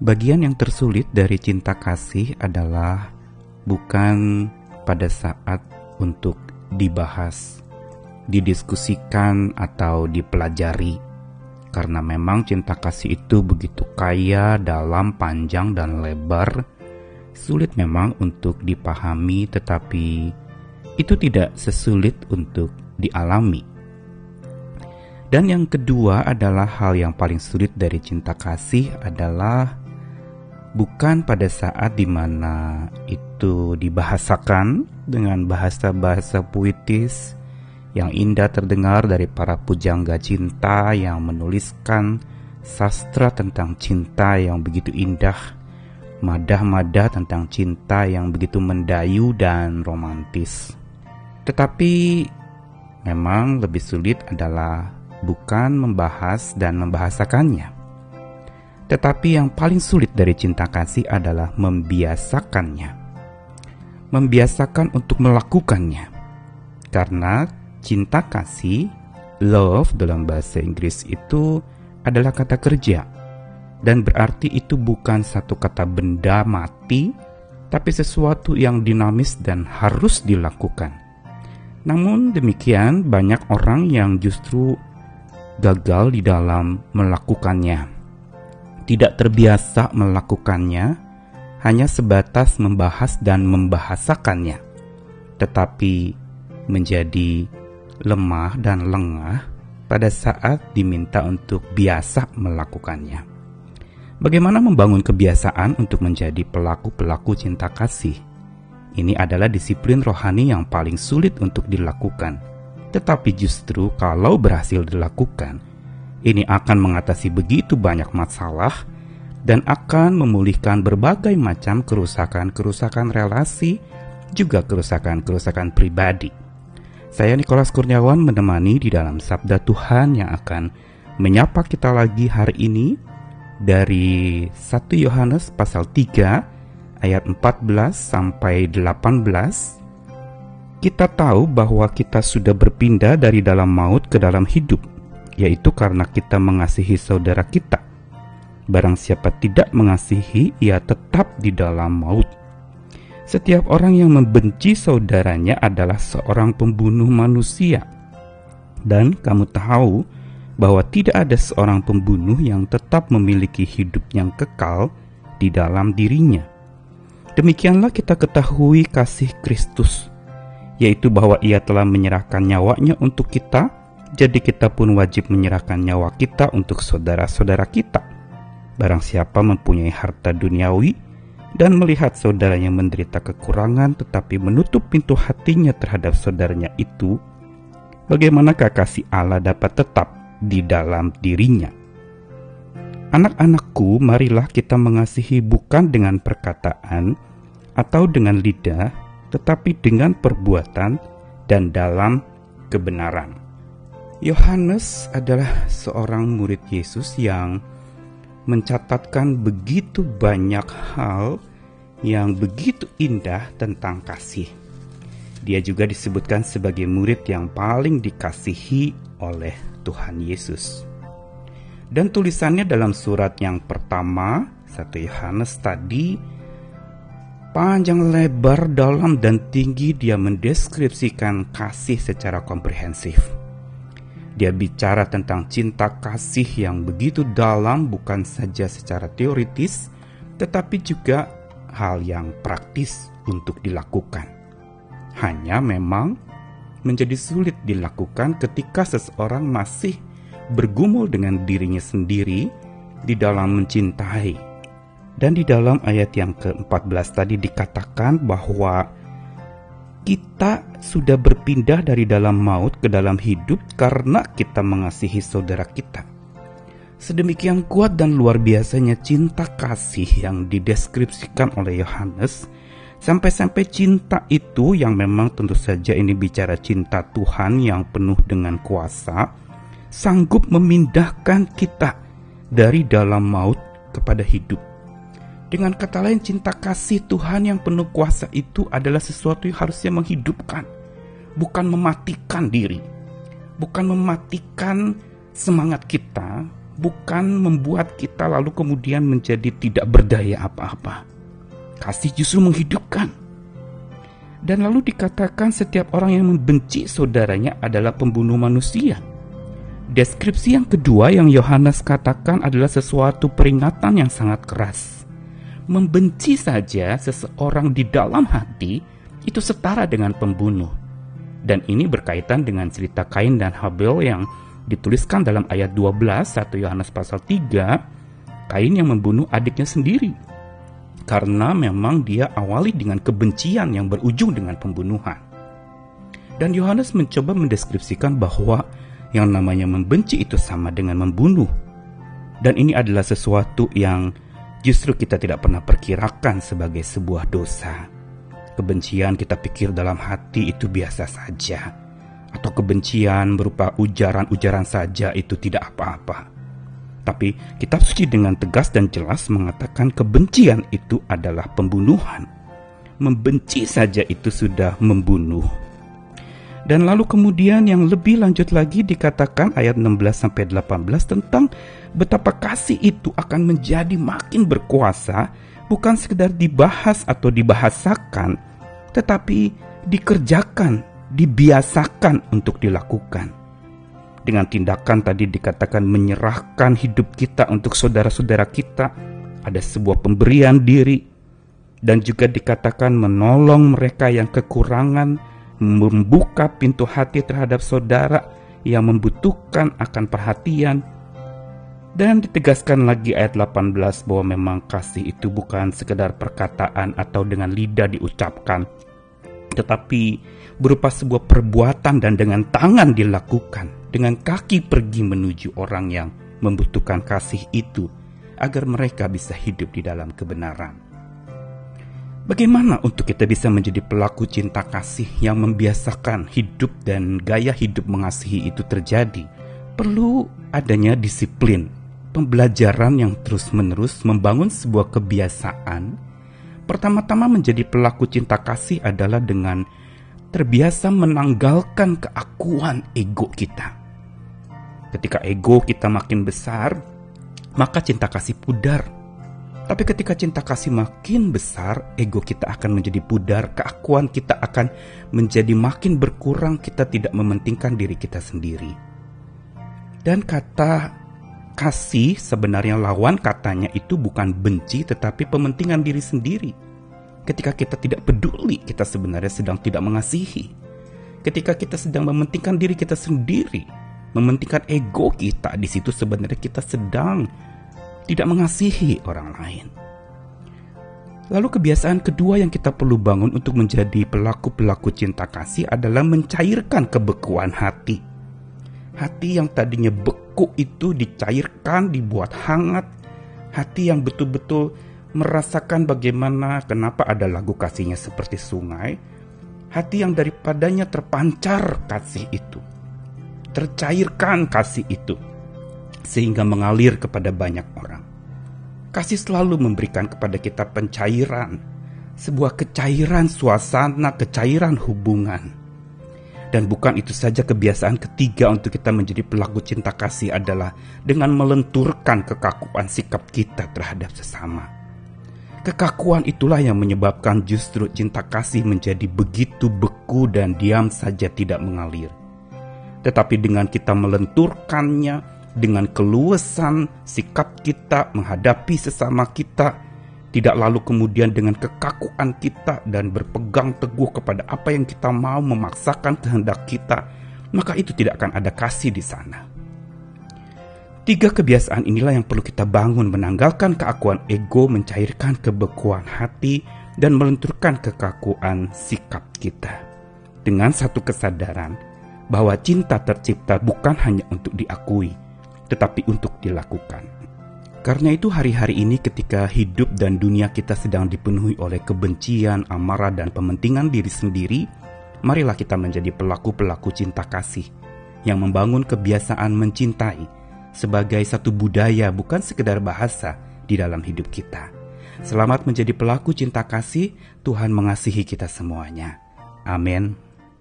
Bagian yang tersulit dari cinta kasih adalah bukan pada saat untuk dibahas, didiskusikan, atau dipelajari, karena memang cinta kasih itu begitu kaya dalam panjang dan lebar. Sulit memang untuk dipahami, tetapi itu tidak sesulit untuk dialami. Dan yang kedua adalah hal yang paling sulit dari cinta kasih adalah bukan pada saat di mana itu dibahasakan dengan bahasa-bahasa puitis yang indah terdengar dari para pujangga cinta yang menuliskan sastra tentang cinta yang begitu indah, madah-madah tentang cinta yang begitu mendayu dan romantis. Tetapi memang lebih sulit adalah bukan membahas dan membahasakannya. Tetapi yang paling sulit dari cinta kasih adalah membiasakannya. Membiasakan untuk melakukannya. Karena cinta kasih, love dalam bahasa Inggris itu adalah kata kerja. Dan berarti itu bukan satu kata benda mati, tapi sesuatu yang dinamis dan harus dilakukan. Namun demikian, banyak orang yang justru gagal di dalam melakukannya. Tidak terbiasa melakukannya, hanya sebatas membahas dan membahasakannya, tetapi menjadi lemah dan lengah pada saat diminta untuk biasa melakukannya. Bagaimana membangun kebiasaan untuk menjadi pelaku-pelaku cinta kasih? Ini adalah disiplin rohani yang paling sulit untuk dilakukan tetapi justru kalau berhasil dilakukan, ini akan mengatasi begitu banyak masalah dan akan memulihkan berbagai macam kerusakan-kerusakan relasi, juga kerusakan-kerusakan pribadi. Saya Nikolas Kurniawan menemani di dalam Sabda Tuhan yang akan menyapa kita lagi hari ini dari 1 Yohanes pasal 3 ayat 14 sampai 18 kita tahu bahwa kita sudah berpindah dari dalam maut ke dalam hidup, yaitu karena kita mengasihi saudara kita. Barang siapa tidak mengasihi, ia tetap di dalam maut. Setiap orang yang membenci saudaranya adalah seorang pembunuh manusia. Dan kamu tahu bahwa tidak ada seorang pembunuh yang tetap memiliki hidup yang kekal di dalam dirinya. Demikianlah kita ketahui kasih Kristus yaitu bahwa ia telah menyerahkan nyawanya untuk kita, jadi kita pun wajib menyerahkan nyawa kita untuk saudara-saudara kita. Barang siapa mempunyai harta duniawi dan melihat saudaranya menderita kekurangan tetapi menutup pintu hatinya terhadap saudaranya itu, bagaimanakah kasih Allah dapat tetap di dalam dirinya? Anak-anakku, marilah kita mengasihi bukan dengan perkataan atau dengan lidah, tetapi dengan perbuatan dan dalam kebenaran. Yohanes adalah seorang murid Yesus yang mencatatkan begitu banyak hal yang begitu indah tentang kasih. Dia juga disebutkan sebagai murid yang paling dikasihi oleh Tuhan Yesus. Dan tulisannya dalam surat yang pertama, 1 Yohanes tadi, Panjang lebar, dalam dan tinggi dia mendeskripsikan kasih secara komprehensif. Dia bicara tentang cinta kasih yang begitu dalam bukan saja secara teoritis, tetapi juga hal yang praktis untuk dilakukan. Hanya memang menjadi sulit dilakukan ketika seseorang masih bergumul dengan dirinya sendiri di dalam mencintai dan di dalam ayat yang ke-14 tadi dikatakan bahwa kita sudah berpindah dari dalam maut ke dalam hidup karena kita mengasihi saudara kita. Sedemikian kuat dan luar biasanya cinta kasih yang dideskripsikan oleh Yohanes, sampai-sampai cinta itu yang memang tentu saja ini bicara cinta Tuhan yang penuh dengan kuasa, sanggup memindahkan kita dari dalam maut kepada hidup. Dengan kata lain, cinta kasih Tuhan yang penuh kuasa itu adalah sesuatu yang harusnya menghidupkan, bukan mematikan diri, bukan mematikan semangat kita, bukan membuat kita lalu kemudian menjadi tidak berdaya apa-apa. Kasih justru menghidupkan. Dan lalu dikatakan setiap orang yang membenci saudaranya adalah pembunuh manusia. Deskripsi yang kedua yang Yohanes katakan adalah sesuatu peringatan yang sangat keras. Membenci saja seseorang di dalam hati itu setara dengan pembunuh. Dan ini berkaitan dengan cerita Kain dan Habel yang dituliskan dalam ayat 12 1 Yohanes pasal 3 Kain yang membunuh adiknya sendiri karena memang dia awali dengan kebencian yang berujung dengan pembunuhan. Dan Yohanes mencoba mendeskripsikan bahwa yang namanya membenci itu sama dengan membunuh. Dan ini adalah sesuatu yang justru kita tidak pernah perkirakan sebagai sebuah dosa. Kebencian kita pikir dalam hati itu biasa saja atau kebencian berupa ujaran-ujaran saja itu tidak apa-apa. Tapi kitab suci dengan tegas dan jelas mengatakan kebencian itu adalah pembunuhan. Membenci saja itu sudah membunuh. Dan lalu kemudian yang lebih lanjut lagi dikatakan ayat 16 sampai 18 tentang betapa kasih itu akan menjadi makin berkuasa bukan sekedar dibahas atau dibahasakan tetapi dikerjakan dibiasakan untuk dilakukan. Dengan tindakan tadi dikatakan menyerahkan hidup kita untuk saudara-saudara kita, ada sebuah pemberian diri, dan juga dikatakan menolong mereka yang kekurangan, membuka pintu hati terhadap saudara yang membutuhkan akan perhatian, dan ditegaskan lagi ayat 18 bahwa memang kasih itu bukan sekedar perkataan atau dengan lidah diucapkan, tetapi berupa sebuah perbuatan dan dengan tangan dilakukan, dengan kaki pergi menuju orang yang membutuhkan kasih itu, agar mereka bisa hidup di dalam kebenaran. Bagaimana untuk kita bisa menjadi pelaku cinta kasih yang membiasakan hidup dan gaya hidup mengasihi itu terjadi? Perlu adanya disiplin, pembelajaran yang terus-menerus membangun sebuah kebiasaan. Pertama-tama menjadi pelaku cinta kasih adalah dengan terbiasa menanggalkan keakuan ego kita. Ketika ego kita makin besar, maka cinta kasih pudar. Tapi ketika cinta kasih makin besar, ego kita akan menjadi pudar, keakuan kita akan menjadi makin berkurang, kita tidak mementingkan diri kita sendiri. Dan kata kasih sebenarnya lawan katanya itu bukan benci tetapi pementingan diri sendiri Ketika kita tidak peduli, kita sebenarnya sedang tidak mengasihi. Ketika kita sedang mementingkan diri kita sendiri, mementingkan ego kita, di situ sebenarnya kita sedang tidak mengasihi orang lain. Lalu kebiasaan kedua yang kita perlu bangun untuk menjadi pelaku-pelaku cinta kasih adalah mencairkan kebekuan hati. Hati yang tadinya beku itu dicairkan, dibuat hangat. Hati yang betul-betul merasakan bagaimana kenapa ada lagu kasihnya seperti sungai, hati yang daripadanya terpancar kasih itu, tercairkan kasih itu, sehingga mengalir kepada banyak orang. Kasih selalu memberikan kepada kita pencairan, sebuah kecairan suasana, kecairan hubungan. Dan bukan itu saja kebiasaan ketiga untuk kita menjadi pelaku cinta kasih adalah dengan melenturkan kekakuan sikap kita terhadap sesama Kekakuan itulah yang menyebabkan justru cinta kasih menjadi begitu beku dan diam saja tidak mengalir. Tetapi dengan kita melenturkannya, dengan keluasan sikap kita menghadapi sesama kita, tidak lalu kemudian dengan kekakuan kita dan berpegang teguh kepada apa yang kita mau memaksakan kehendak kita, maka itu tidak akan ada kasih di sana. Tiga kebiasaan inilah yang perlu kita bangun menanggalkan keakuan ego, mencairkan kebekuan hati, dan melenturkan kekakuan sikap kita. Dengan satu kesadaran bahwa cinta tercipta bukan hanya untuk diakui, tetapi untuk dilakukan. Karena itu hari-hari ini ketika hidup dan dunia kita sedang dipenuhi oleh kebencian, amarah, dan pementingan diri sendiri, marilah kita menjadi pelaku-pelaku cinta kasih yang membangun kebiasaan mencintai, sebagai satu budaya bukan sekedar bahasa di dalam hidup kita. Selamat menjadi pelaku cinta kasih, Tuhan mengasihi kita semuanya. Amin.